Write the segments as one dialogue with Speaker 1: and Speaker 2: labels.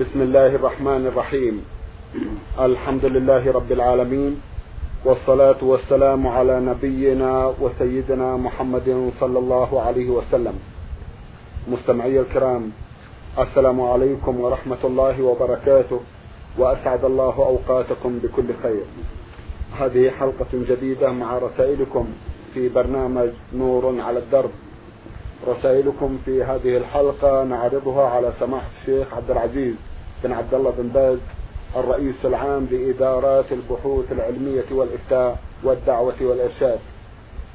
Speaker 1: بسم الله الرحمن الرحيم. الحمد لله رب العالمين والصلاة والسلام على نبينا وسيدنا محمد صلى الله عليه وسلم. مستمعي الكرام السلام عليكم ورحمة الله وبركاته وأسعد الله أوقاتكم بكل خير. هذه حلقة جديدة مع رسائلكم في برنامج نور على الدرب. رسائلكم في هذه الحلقة نعرضها على سماحة الشيخ عبد العزيز. بن عبد الله بن باز الرئيس العام لإدارات البحوث العلمية والإفتاء والدعوة والإرشاد.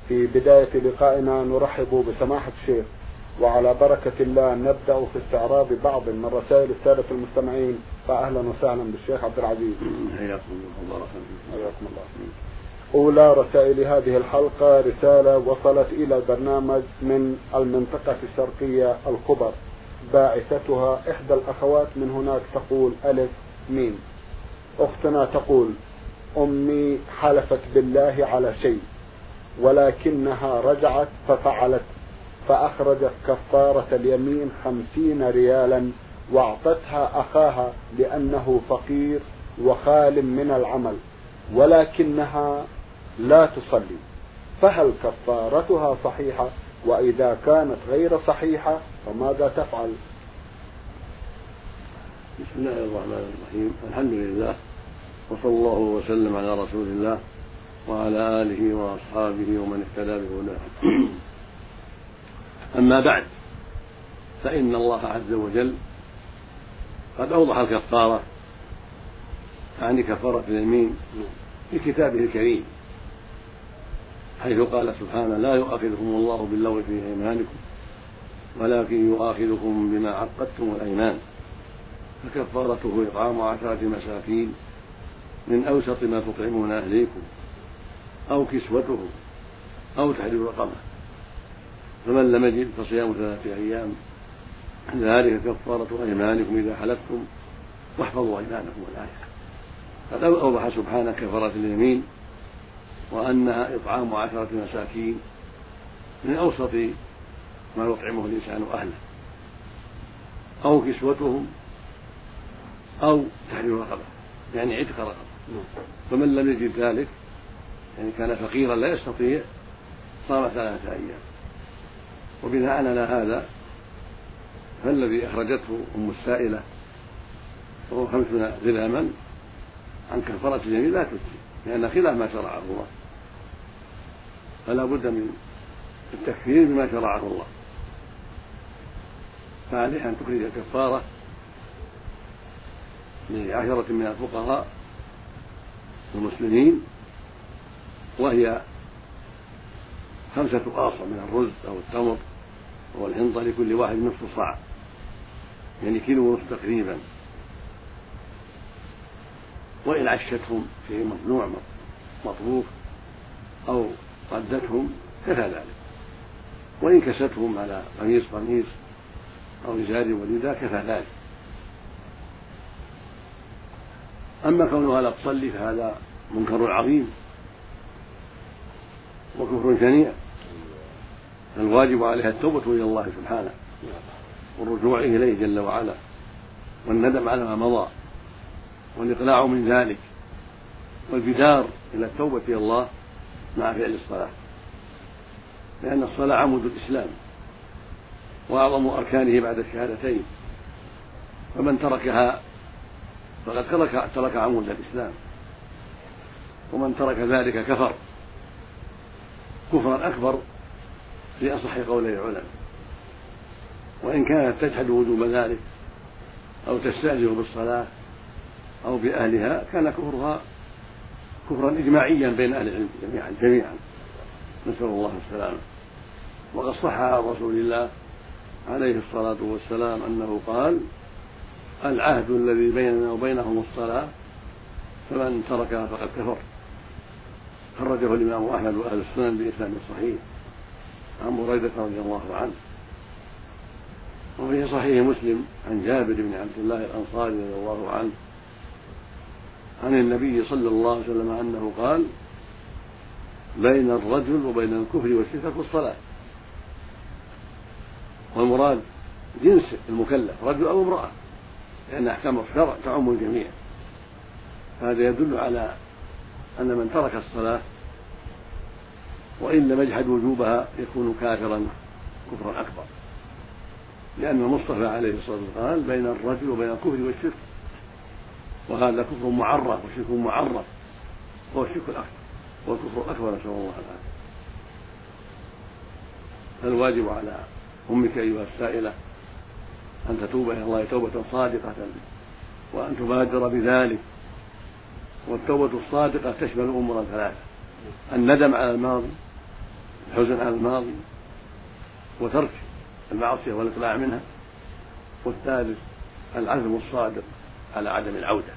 Speaker 1: في بداية لقائنا نرحب بسماحة الشيخ وعلى بركة الله نبدأ في استعراض بعض من رسائل السادة المستمعين. فأهلا وسهلا بالشيخ عبد العزيز.
Speaker 2: حياكم الله
Speaker 1: حياكم الله. أولى رسائل هذه الحلقة رسالة وصلت إلى البرنامج من المنطقة الشرقية الخبر باعثتها إحدى الأخوات من هناك تقول ألف ميم. أختنا تقول أمي حلفت بالله على شيء ولكنها رجعت ففعلت فأخرجت كفارة اليمين خمسين ريالا وأعطتها أخاها لأنه فقير وخال من العمل ولكنها لا تصلي. فهل كفارتها صحيحة؟ وإذا كانت غير صحيحة فماذا تفعل؟
Speaker 2: بسم الله الرحمن الرحيم. الحمد لله وصلى الله وسلم على رسول الله وعلى آله وأصحابه ومن اهتدى بهداه. أما بعد فإن الله عز وجل قد أوضح الكفارة عن كفارة اليمين في كتابه الكريم. حيث قال سبحانه لا يؤاخذكم الله باللغو في أيمانكم ولكن يؤاخذكم بما عقدتم الأيمان. فكفارته إطعام عشرة مساكين من أوسط ما تطعمون أهليكم أو كسوتهم أو تحرير رقبة. فمن لم يجد فصيام ثلاثة أيام ذلك كفارة أيمانكم إذا حلفتم واحفظوا أيمانكم الآية. قد أوضح سبحانه كفارة اليمين وأنها إطعام عشرة مساكين من أوسط ما يطعمه الإنسان أهله أو كسوتهم أو تحرير رقبة يعني عتق رقبة. فمن لم يجد ذلك يعني كان فقيرا لا يستطيع صام ثلاثة أيام. وبناء على هذا فالذي أخرجته أم السائلة وهو خمسون درهما عن كفارة اليمين لا تجزي لأن خلاف ما شرعه الله. فلا بد من التكفير بما شرعه الله. فعليه أن تخرج الكفارة لعشرة من الفقراء المسلمين وهي خمسة آصع من الرز أو التمر أو الحنطة لكل واحد نصف صاع يعني كيلو ونصف تقريبا. وإن عشتهم شيء مصنوع مطبوخ أو ردتهم كفى ذلك. وإن كستهم على قميص قميص أو إزار ولدا كفى ذلك. أما كونها لا تصلي فهذا منكر عظيم وكفر شنيع. الواجب عليها التوبة إلى الله سبحانه والرجوع إليه جل وعلا والندم على ما مضى والإقلاع من ذلك والبدار إلى التوبة إلى الله مع فعل الصلاة. لأن الصلاة عمود الإسلام وأعظم أركانه بعد الشهادتين. فمن تركها فقد ترك ترك عمود الإسلام. ومن ترك ذلك كفر. كفرا أكبر في أصح قولي العلماء. وإن كانت تجحد وجوب ذلك أو تستهزئ بالصلاة أو بأهلها كان كفرها كفرا إجماعيا بين أهل العلم جميعا جميعا. نسأل الله السلامة. وقد صح عن رسول الله عليه الصلاة والسلام أنه قال العهد الذي بيننا وبينهم الصلاة فمن تركها فقد كفر. خرجه الإمام أحمد وأهل السنن بإسلام صحيح عن بريدة رضي الله عنه؟ وفي صحيح مسلم عن جابر بن عبد الله الأنصاري رضي الله عنه عن النبي صلى الله عليه وسلم أنه قال بين الرجل وبين الكفر والشرك الصلاة. والمراد جنس المكلف رجل أو امرأة لأن أحكام الشرع تعم الجميع. هذا يدل على أن من ترك الصلاة وإن لم يجحد وجوبها يكون كافرا كفرا أكبر. لأن المصطفى عليه الصلاة والسلام قال بين الرجل وبين الكفر والشرك وهذا كفر معرف وشرك معرف هو الشرك الأكبر والكفر الأكبر نسأل الله العافية. فالواجب على أمك أيها السائلة أن تتوب إلى الله توبة صادقة وأن تبادر بذلك. والتوبة الصادقة تشمل أمورا ثلاثة الندم على الماضي الحزن على الماضي وترك المعصية والإقلاع منها والثالث العزم الصادق. على عدم العودة.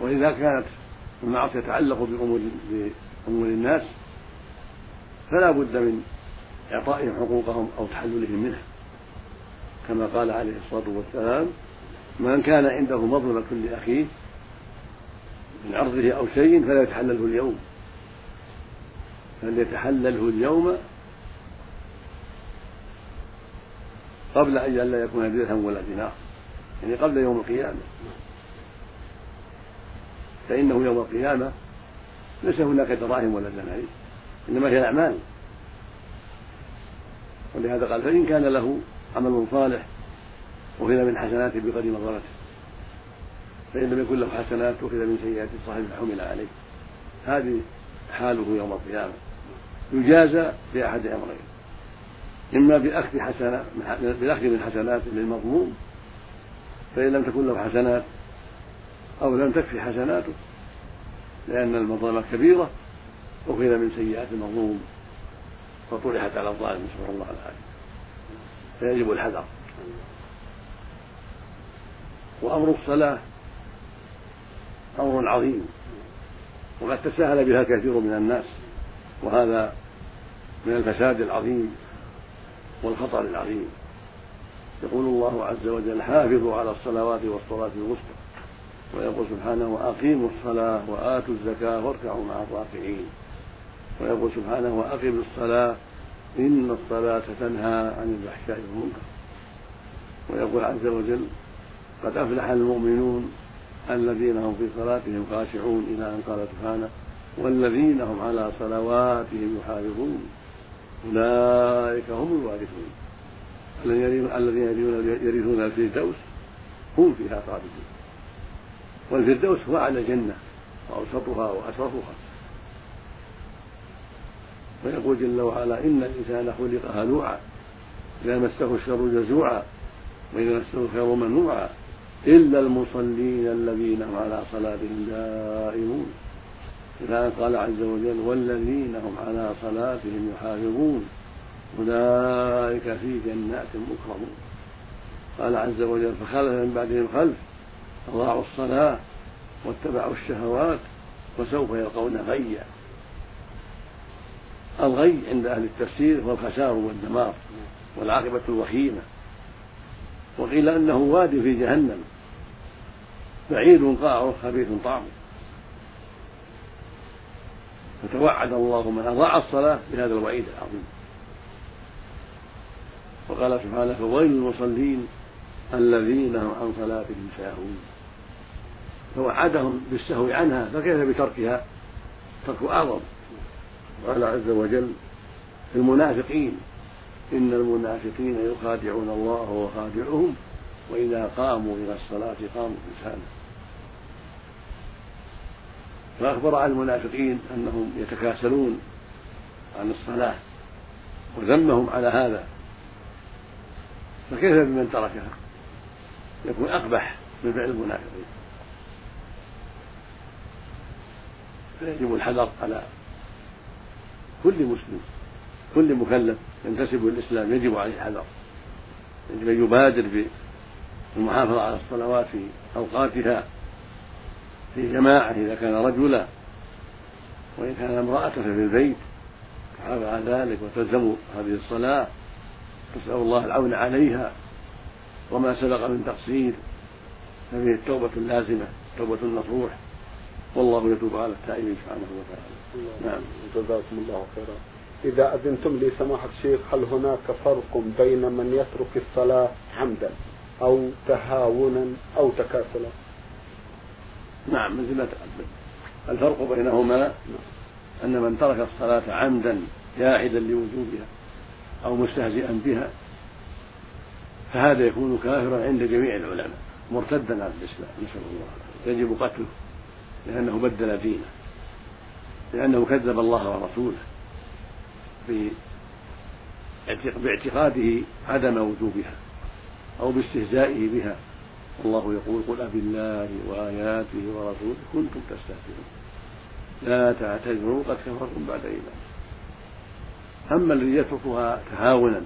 Speaker 2: وإذا كانت المعصية تتعلق بأمور بأمور الناس فلا بد من إعطائهم حقوقهم أو تحللهم منها. كما قال عليه الصلاة والسلام من كان عنده مظلمة لأخيه من عرضه أو شيء فلا يتحلله اليوم. فليتحلله اليوم قبل أن لا يكون درهم ولا دينار يعني قبل يوم القيامة. فإنه يوم القيامة ليس هناك دراهم ولا دنانير إنما هي الأعمال ولهذا قال فإن كان له عمل صالح أخذ من حسناته بقدر مغفرته فإن لم يكن له حسنات أخذ من سيئات صاحب حمل عليه. هذه حاله يوم القيامة. يجازى بأحد أمرين. إما بأخذ حسنات بالأخذ من حسنات للمظلوم فإن لم تكن له حسنات أو لم تكفي حسناته لأن المظلمة كبيرة أخذ من سيئات المظلوم فطرحت على الظالم نسأل الله العافية. فيجب الحذر. وأمر الصلاة أمر عظيم وقد تساهل بها كثير من الناس وهذا من الفساد العظيم. والخطر العظيم. يقول الله عز وجل حافظوا على الصلوات والصلاة الوسطى. ويقول سبحانه وأقيموا الصلاة وآتوا الزكاة واركعوا مع الراكعين. ويقول سبحانه وأقم الصلاة إن الصلاة تنهى عن الفحشاء والمنكر. ويقول عز وجل قد أفلح المؤمنون الذين هم في صلاتهم خاشعون إلى أن قال سبحانه والذين هم على صلواتهم يحافظون. أولئك هم الوارثون. الذين يرثون الفردوس هم فيها خالدون. والفردوس هو أعلى الجنة وأوسطها وأشرفها. ويقول جل وعلا إن الإنسان خلق هلوعا إذا مسه الشر جزوعا وإذا مسه الخير منوعا إلا المصلين الذين هم على صلاتهم دائمون. أن قال عز وجل والذين هم على صلاتهم يحافظون أولئك في جنات مكرمون. قال عز وجل فخلف من بعدهم خلف أضاعوا الصلاة واتبعوا الشهوات وسوف يلقون غيا. الغي عند أهل التفسير هو الخسار والدمار والعاقبة الوخيمة. وقيل أنه واد في جهنم. بعيد قاعه خبيث طعمه فتوعد الله من أضاع الصلاة بهذا الوعيد العظيم. وقال سبحانه فويل المصلين الذين هم عن صلاتهم ساهون فوعدهم بالسهو عنها فكيف بتركها؟ ترك أعظم. قال عز وجل المنافقين إن المنافقين يخادعون الله وهو خادعهم وإذا قاموا إلى الصلاة قاموا كسالى فأخبر عن المنافقين أنهم يتكاسلون عن الصلاة وذمهم على هذا. فكيف بمن تركها؟ يكون أقبح من فعل المنافقين. فيجب الحذر على كل مسلم كل مكلف ينتسب للإسلام. يجب عليه الحذر. يجب أن يبادر بالمحافظة على الصلوات في أوقاتها. في جماعة إذا كان رجلا وإن كان امرأة في البيت تحافظ على ذلك وتلزم هذه الصلاة تسأل الله العون عليها وما سبق من تقصير ففيه التوبة اللازمة توبة النصوح والله يتوب على التائبين سبحانه وتعالى.
Speaker 1: نعم. جزاكم الله خيرا. إذا أذنتم لي سماحة الشيخ هل هناك فرق بين من يترك الصلاة عمدا أو تهاونا أو تكاسلا؟
Speaker 2: نعم مثل ما تقدم الفرق بينهما أن من ترك الصلاة عمدا جاحدا لوجوبها أو مستهزئا بها فهذا يكون كافرا عند جميع العلماء مرتدا عن الإسلام نسأل الله. يجب قتله لأنه بدل دينه لأنه كذب الله ورسوله باعتقاده عدم وجوبها أو باستهزائه بها. والله يقول قل أبي الله وآياته ورسوله كنتم تستهزئون. لا تعتذروا قد كفرتم بعد إيمان. أما الذي يتركها تهاونا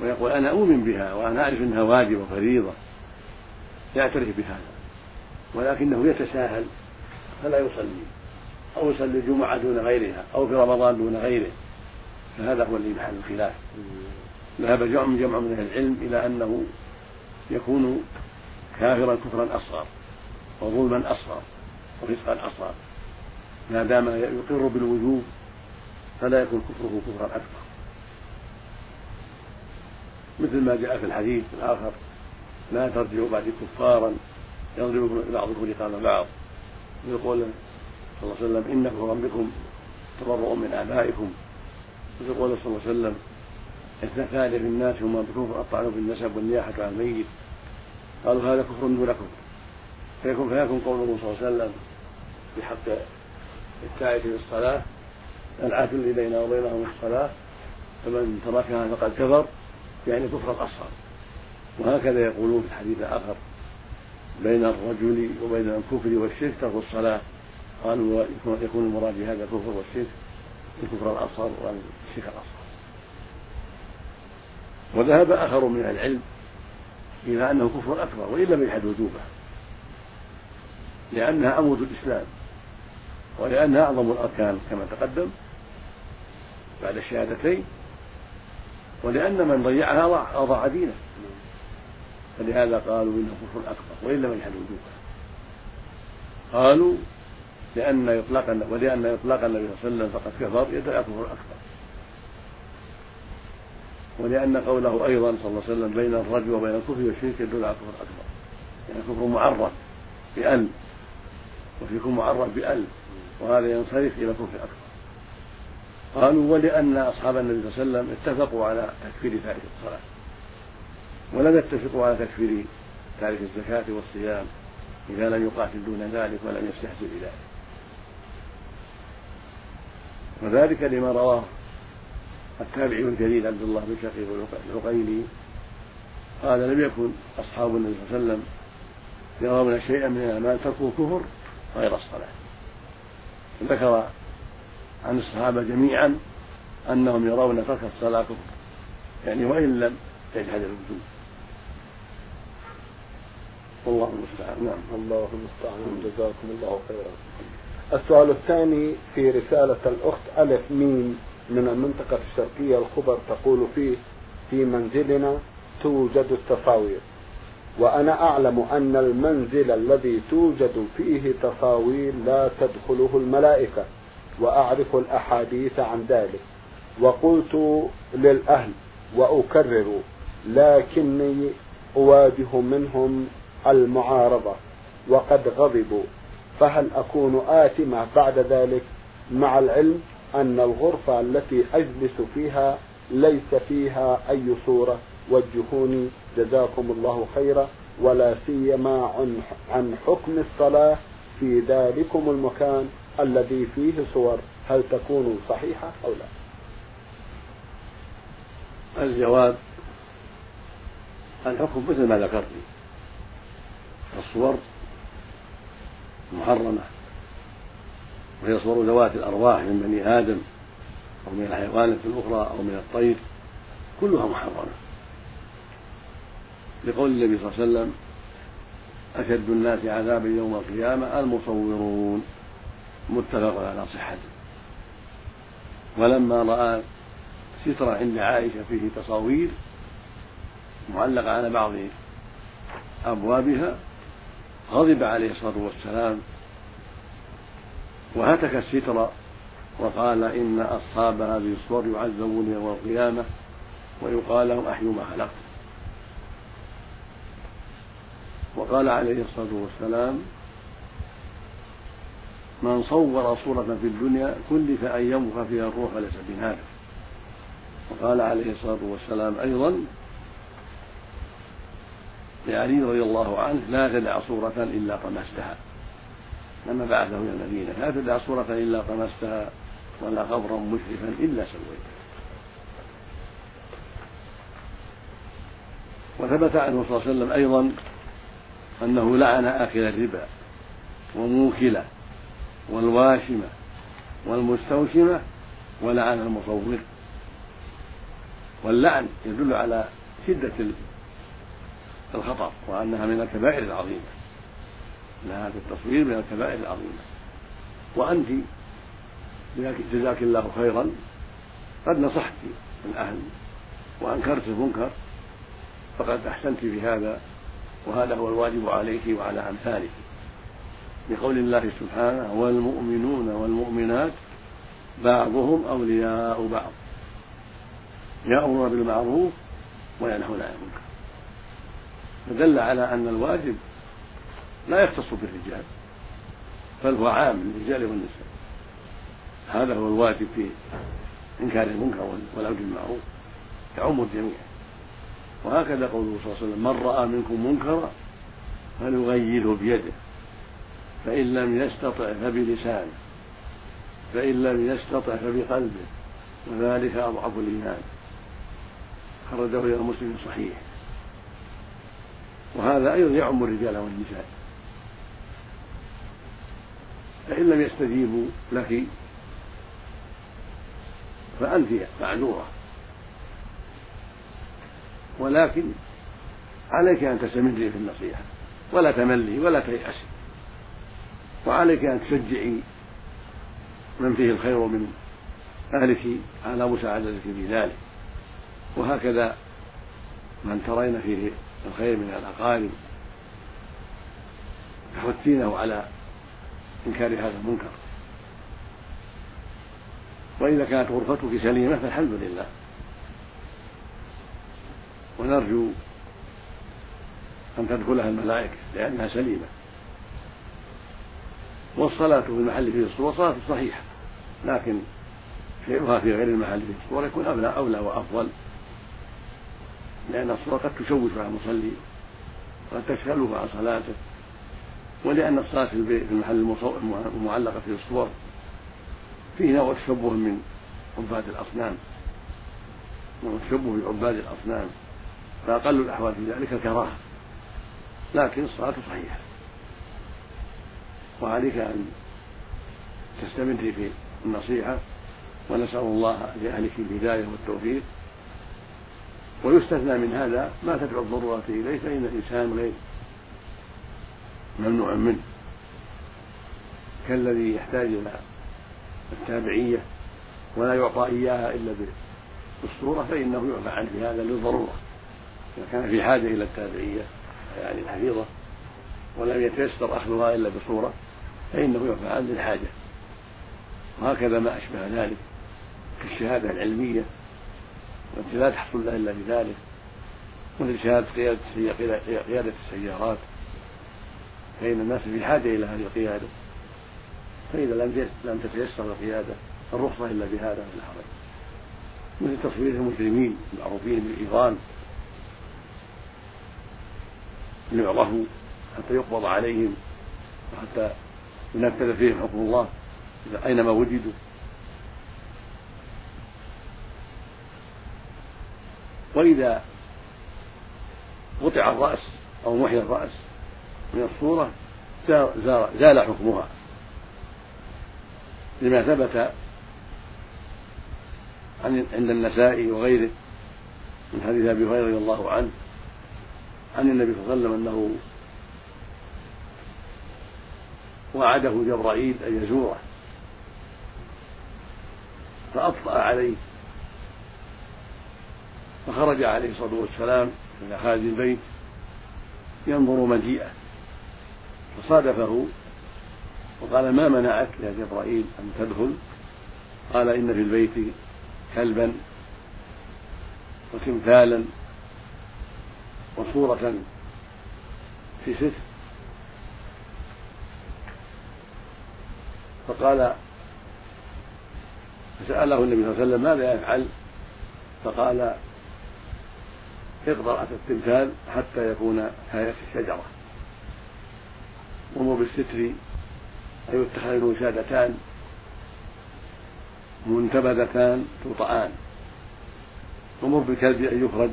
Speaker 2: ويقول أنا أؤمن بها وأنا أعرف أنها واجبة وفريضة يعترف بهذا ولكنه يتساهل فلا يصلي أو يصلي الجمعة دون غيرها أو في رمضان دون غيره فهذا هو الذي محل الخلاف ذهب جمع جمع من أهل العلم إلى أنه يكون كافرا كفرا أصغر وظلما أصغر وفسقا أصغر. ما دام يقر بالوجوب فلا يكون كفره كفرا أكبر. مثل ما جاء في الحديث الآخر لا ترجعوا بعد كفارا يضرب بعضكم رقاب بعض. يقول صلى الله عليه وسلم إن كفرا بكم تبرؤ من آبائكم. ويقول صلى الله عليه وسلم اثنتان في الناس هما بكفر الطعن في النسب والنياحة عن الميت. قالوا هذا كفر دون كفر فيكون فيكون قوله صلى الله عليه وسلم بحق التائب في الصلاة العهد الذي بيننا وبينهم الصلاة فمن تركها فقد كفر يعني كفرا أصغر وهكذا يقولون في الحديث الآخر بين الرجل وبين الكفر والشرك ترك الصلاة. قالوا يكون المراد بهذا الكفر والشرك الكفر الأصغر والشرك الأصغر. وذهب آخر من العلم إلى أنه كفر أكبر وإن لم يجحد وجوبه. لأنها عمود الإسلام ولأنها أعظم الأركان كما تقدم بعد الشهادتين ولأن من ضيعها أضاع دينه. فلهذا قالوا إنه كفر أكبر وإن لم يجحد وجوبه. قالوا لأن إطلاق ولأن إطلاق النبي صلى الله عليه وسلم فقد كفر يدعى كفر أكبر. ولأن قوله أيضا صلى الله عليه وسلم بين الرجل وبين الكفر والشرك يدل على كفر أكبر يعني كفر معرف بأل وفيكم معرف بأل وهذا ينصرف إلى كفر أكبر قالوا ولأن أصحاب النبي صلى الله عليه وسلم اتفقوا على تكفير تارك الصلاة ولم يتفقوا على تكفير تارك الزكاة والصيام إذا لم يقاتل دون ذلك ولم يستحسن بذلك. وذلك لما رواه التابعي الجليل عبد الله بن شقيق العقيلي قال لم يكن أصحاب النبي صلى الله عليه وسلم يرون شيئا من الأعمال تركوا كفر غير الصلاة. ذكر عن الصحابة جميعا أنهم يرون ترك الصلاة كفر يعني وإن لم يجحد الوجود. والله المستعان. نعم.
Speaker 1: الله المستعان. جزاكم الله خيرا. السؤال الثاني في رسالة الأخت ألف ميم من المنطقة الشرقية الخبر تقول فيه في منزلنا توجد التصاوير وأنا أعلم أن المنزل الذي توجد فيه تصاوير لا تدخله الملائكة وأعرف الأحاديث عن ذلك. وقلت للأهل وأكرر لكني أواجه منهم المعارضة وقد غضبوا. فهل أكون آثمة بعد ذلك مع العلم؟ أن الغرفة التي أجلس فيها ليس فيها أي صورة. وجهوني. جزاكم الله خيرا. ولا سيما عن, عن حكم الصلاة في ذلكم المكان الذي فيه صور. هل تكون صحيحة أو لا؟
Speaker 2: الجواب الحكم مثل ما ذكرت. الصور محرمة. وهي صور ذوات الأرواح من بني آدم أو من الحيوانات الأخرى أو من الطير كلها محرمة. لقول النبي صلى الله عليه وسلم أشد الناس عذابا يوم القيامة المصورون. متفق على صحته. ولما رأى سترة عند عائشة فيه تصاوير معلقة على بعض أبوابها غضب عليه الصلاة والسلام وهتك الستر وقال إن أصحاب هذه الصور يعذبون يوم القيامة ويقال لهم أحيوا ما خلقتم وقال عليه الصلاة والسلام من صور صورة في الدنيا كلف أن ينفخ فيها الروح وليس بنافخ وقال عليه الصلاة والسلام أيضا لعلي رضي الله عنه لا تدع صورة إلا طمستها. لما بعثه إلى المدينة. لا تدع صورة إلا طمستها ولا قبرا مشرفا إلا سويته. وثبت عنه صلى الله عليه وسلم أيضا أنه لعن آكل الربا وموكله والواشمة والمستوشمة ولعن المصور واللعن يدل على شدة الخطر وأنها من الكبائر العظيمة. هذا التصوير من الكبائر العظيمة. وأنت جزاك الله خيرا. قد نصحت الأهل وأنكرت المنكر فقد أحسنت في هذا وهذا هو الواجب عليك وعلى أمثالك. لقول الله سبحانه والمؤمنون والمؤمنات بعضهم أولياء بعض يأمرون بالمعروف وينهون عن المنكر. فدل على أن الواجب لا يختص بالرجال بل هو عام للرجال والنساء. هذا هو الواجب في إنكار المنكر والأمر بالمعروف يعم الجميع. وهكذا قوله صلى الله عليه وسلم من رأى منكم منكرا فليغيره بيده فإن لم يستطع فبلسانه فإن لم يستطع فبقلبه وذلك أضعف الإيمان. خرجه إلى مسلم صحيح. وهذا أيضا يعم الرجال والنساء. فإن لم يستجيبوا لك فأنت معذورة. ولكن عليك أن تستمري في النصيحة ولا تملي ولا تيأسي وعليك أن تشجعي من فيه الخير من أهلك على مساعدتك في ذلك. وهكذا من ترين فيه الخير من الأقارب تحثينه على إنكار هذا المنكر. وإذا كانت غرفتك سليمة فالحمد لله. ونرجو أن تدخلها الملائكة لأنها سليمة. والصلاة في المحل فيه الصور صلاة صحيحة لكن شيئها في غير المحل فيه الصور يكون أولى أولى وأفضل لأن الصور قد تشوش على المصلي وقد تشغله عن صلاته. ولأن الصلاة في المحل المعلقة فيه الصور فيه نوع تشبه من عباد الأصنام. نوع تشبه بعباد الأصنام. فأقل الأحوال في ذلك الكراهة. لكن الصلاة صحيحة. وعليك أن تستمري في النصيحة ونسأل الله لأهلك الهداية والتوفيق. ويستثنى من هذا ما تدعو الضرورة إليه فإن الإنسان غير ممنوع منه كالذي يحتاج إلى التابعية ولا يعطى إياها إلا بالصورة فإنه يعفى عنه. بهذا للضرورة. إذا كان في حاجة إلى التابعية يعني الحفيظة ولم يتيسر أخذها إلا بصورة فإنه يعفى عنه للحاجة. وهكذا ما أشبه ذلك كالشهادة العلمية والتي لا تحصل إلا إلا بذلك مثل شهادة قيادة السيارات. فإن الناس في حاجة إلى هذه القيادة. فإذا لم لم تتيسر القيادة الرخصة إلا بهذا فلا حرج مثل تصوير المجرمين المعروفين بالإيغان ليعرفوا حتى يقبض عليهم وحتى ينفذ فيهم حكم الله أينما وجدوا. وإذا قطع الرأس أو محي الرأس من الصورة زال حكمها. لما ثبت عن عند النسائي وغيره من حديث أبي هريرة رضي الله عنه عن النبي صلى الله عليه وسلم أنه وعده جبرائيل أن يزوره. فأبطأ عليه. فخرج عليه الصلاة والسلام إلى خارج البيت ينظر مجيئه. فصادفه وقال ما منعك يا جبرائيل أن تدخل؟ قال إن في البيت كلبا وتمثالا وصورة في ستر فقال فسأله النبي صلى الله عليه وسلم ماذا يفعل؟ فقال على التمثال حتى يكون كآية الشجرة. ومر بالستر أي يتخذ وسادتان منتبذتان توطآن ومر بالكلب أن يخرج.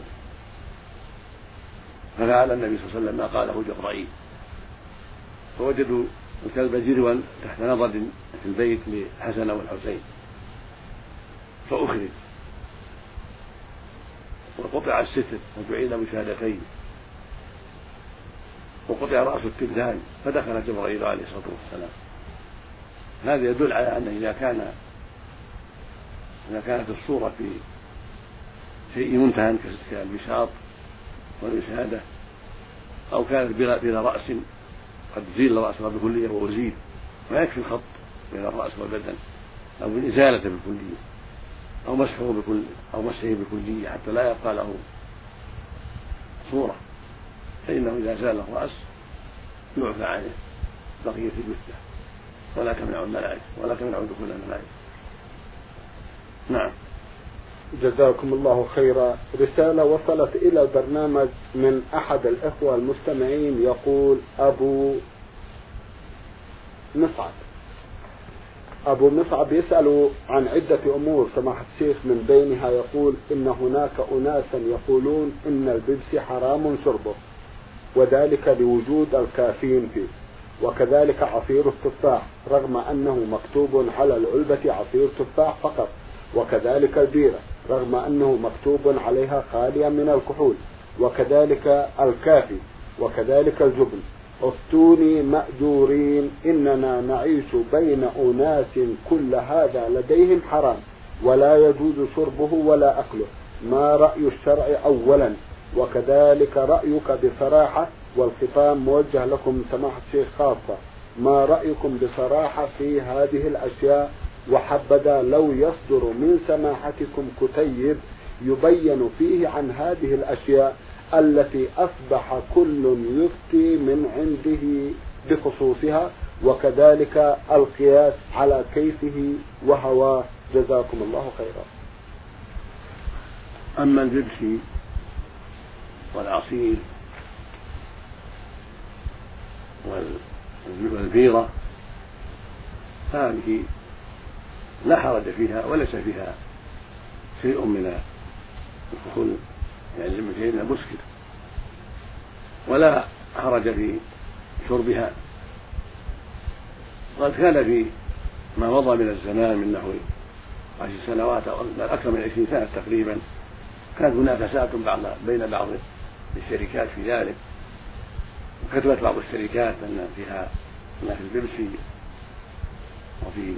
Speaker 2: ففعل النبي صلى الله عليه وسلم ما قاله جبرائيل. فوجدوا الكلب جروا تحت نظر في البيت لحسن والحسين. فأخرج. وقطع الستر وجعل وسادتين وقطع رأس التمثال فدخل جبرائيل عليه الصلاة والسلام. هذا يدل على أن إذا كان إذا كانت الصورة في شيء منتهى كالبساط والوسادة أو كانت بلا, بلا رأس قد زيل رأسها بكلية وأزيل ما يكفي الخط بين الرأس والبدن أو بالإزالة بالكلية أو مسحه بكل أو مسحه بالكلية حتى لا يبقى له صورة. فإنه إذا زال الرأس يعفى عنه بقية الجثة ولا تمنع الملائكة ولا تمنع دخول الملائكة. نعم.
Speaker 1: جزاكم الله خيرا. رسالة وصلت إلى البرنامج من أحد الإخوة المستمعين يقول أبو مصعب. أبو مصعب يسأل عن عدة أمور سماحة الشيخ من بينها يقول إن هناك أناسا يقولون إن البيبسي حرام شربه. وذلك لوجود الكافيين فيه. وكذلك عصير التفاح رغم أنه مكتوب على العلبة عصير تفاح فقط وكذلك البيرة رغم أنه مكتوب عليها خالية من الكحول وكذلك الكافي وكذلك الجبن. أفتوني مأجورين إننا نعيش بين أناس كل هذا لديهم حرام ولا يجوز شربه ولا أكله. ما رأي الشرع أولا؟ وكذلك رأيك بصراحة والخطاب موجه لكم سماحة الشيخ خاصة. ما رأيكم بصراحة في هذه الأشياء؟ وحبذا لو يصدر من سماحتكم كتيب يبين فيه عن هذه الأشياء التي أصبح كل يفتي من عنده بخصوصها وكذلك القياس على كيفه وهواه جزاكم الله خيرا.
Speaker 2: أما البيبسي والعصير والبيرة هذه لا حرج فيها وليس فيها شيء من الكحول يعني شيء من المسكر ولا حرج في شربها. وقد كان في ما مضى من الزمان من نحو عشر سنوات أو أكثر من عشرين سنة تقريبا كانت منافسات بعض بين بعض الشركات في ذلك. وكتبت بعض الشركات ان فيها ان في البيبسي وفي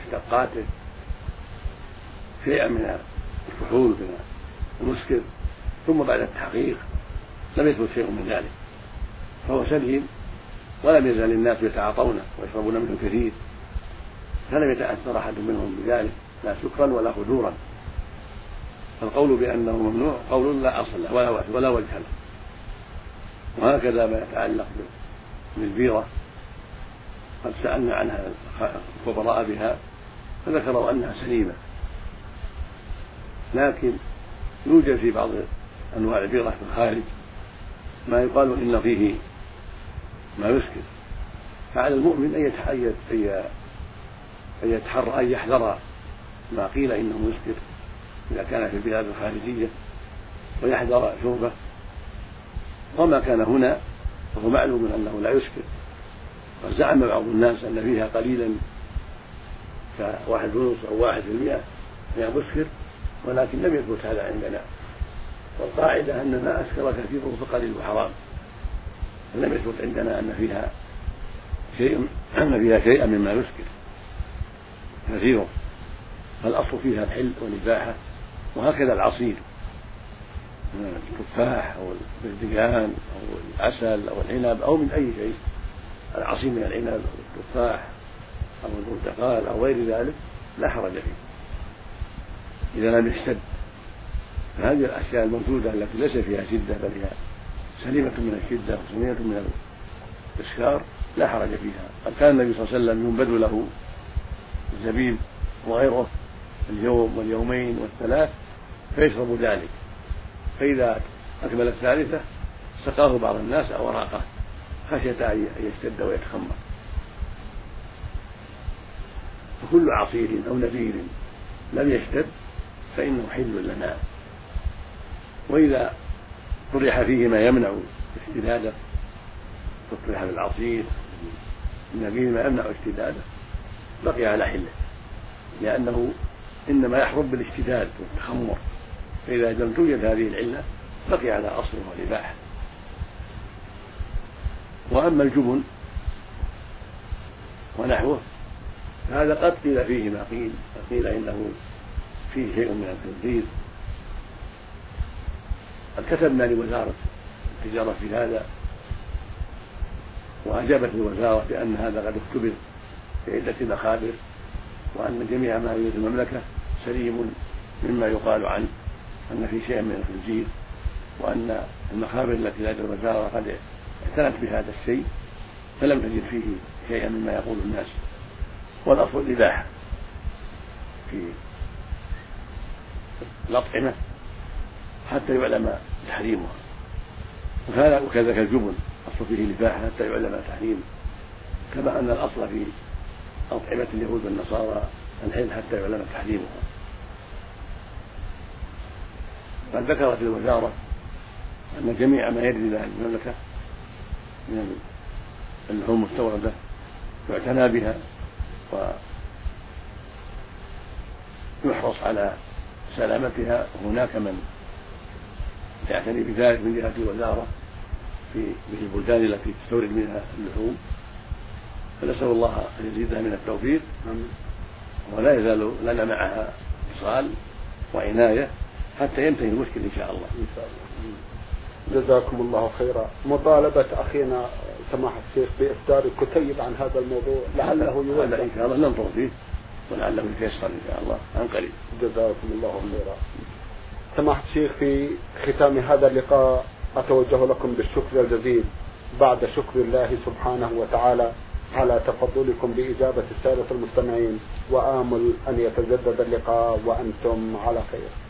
Speaker 2: مشتقاته. شيئا من الكحول من المسكر ثم بعد التحقيق لم يثبت شيء من ذلك. فهو سليم ولم يزل الناس يتعاطونه ويشربون منه كثير. فلم يتأثر أحد منهم بذلك لا سكرا ولا خدورا فالقول بأنه ممنوع قول لا أصل له ولا ولا وجه له. وهكذا ما يتعلق بالبيرة. قد سألنا عنها الخبراء بها فذكروا أنها سليمة. لكن يوجد في بعض أنواع البيرة في الخارج ما يقال إن فيه ما يسكر فعلى المؤمن أن يتحرى أن يحذر. ما قيل إنه يسكر إذا كان في البلاد الخارجية ويحذر شربه وما كان هنا فهو معلوم أنه لا يسكر وزعم بعض الناس أن فيها قليلا كواحد ونص أو واحد في المئة من المسكر ولكن لم يثبت هذا عندنا. والقاعدة أن ما أسكر كثيره فقليل حرام لم يثبت عندنا أن فيها شيء أن فيها شيئا مما يسكر كثيره فالأصل فيها الحل والإباحة. وهكذا العصير. من التفاح أو البرتقال أو العسل أو العنب أو من أي شيء. العصير من العنب أو التفاح أو البرتقال أو غير ذلك لا حرج فيه. إذا لم يشتد فهذه الأشياء الموجودة التي ليس فيها شدة بل هي سليمة من الشدة وسليمة من الإسكار لا حرج فيها. قد كان النبي صلى الله عليه وسلم ينبذ له الزبيب وغيره اليوم واليومين والثلاث فيشرب ذلك. فإذا أكمل الثالثة سقاه بعض الناس أو أراقه خشية أن يشتد ويتخمر. فكل عصير أو نذير لم يشتد فإنه حل لنا. وإذا طرح فيه ما يمنع اشتداده فطرح في العصير النبيذ ما يمنع اشتداده بقي على حله. لأنه إنما يحرم بالاشتداد والتخمر. فإذا لم توجد هذه العلة بقي على أصله والإباحة وأما الجبن ونحوه فهذا قد قيل فيه ما قيل قيل إنه فيه شيء من التنفيذ. قد كتبنا لوزارة التجارة في هذا وأجابت الوزارة بأن هذا قد اختبر في عدة مخابر وأن جميع ما يوجد المملكة سليم مما يقال عنه. أن في شيء من الخنزير وأن المخابر التي لدى الوزارة قد اعتنت بهذا الشيء فلم تجد فيه شيئا مما يقول الناس. والأصل الإباحة في الأطعمة حتى يعلم تحريمها. وكذا وكذلك الجبن أصل فيه الإباحة حتى يعلم تحريمه كما أن الأصل في أطعمة اليهود والنصارى الحل حتى يعلم تحريمها. قد ذكرت الوزارة أن جميع ما يرد إلى المملكة من اللحوم المستوردة يعتنى بها ويحرص على سلامتها. وهناك من يعتني بذلك من جهة الوزارة في البلدان التي تستورد منها اللحوم. فنسأل الله أن يزيدها من التوفيق. ولا يزال لنا معها اتصال وعناية. حتى ينتهي المشكل إن شاء الله. إن شاء الله.
Speaker 1: جزاكم الله خيرا. مطالبة أخينا سماحة الشيخ بإصدار كتيب عن هذا الموضوع لعله
Speaker 2: هذا إن شاء الله ننظر فيه ولعله يتيسر إن شاء الله. عن قريب.
Speaker 1: جزاكم الله خيرا. سماحة الشيخ في ختام هذا اللقاء أتوجه لكم بالشكر الجزيل. بعد شكر الله سبحانه وتعالى على تفضلكم بإجابة السادة المستمعين. وآمل أن يتجدد اللقاء وأنتم على خير.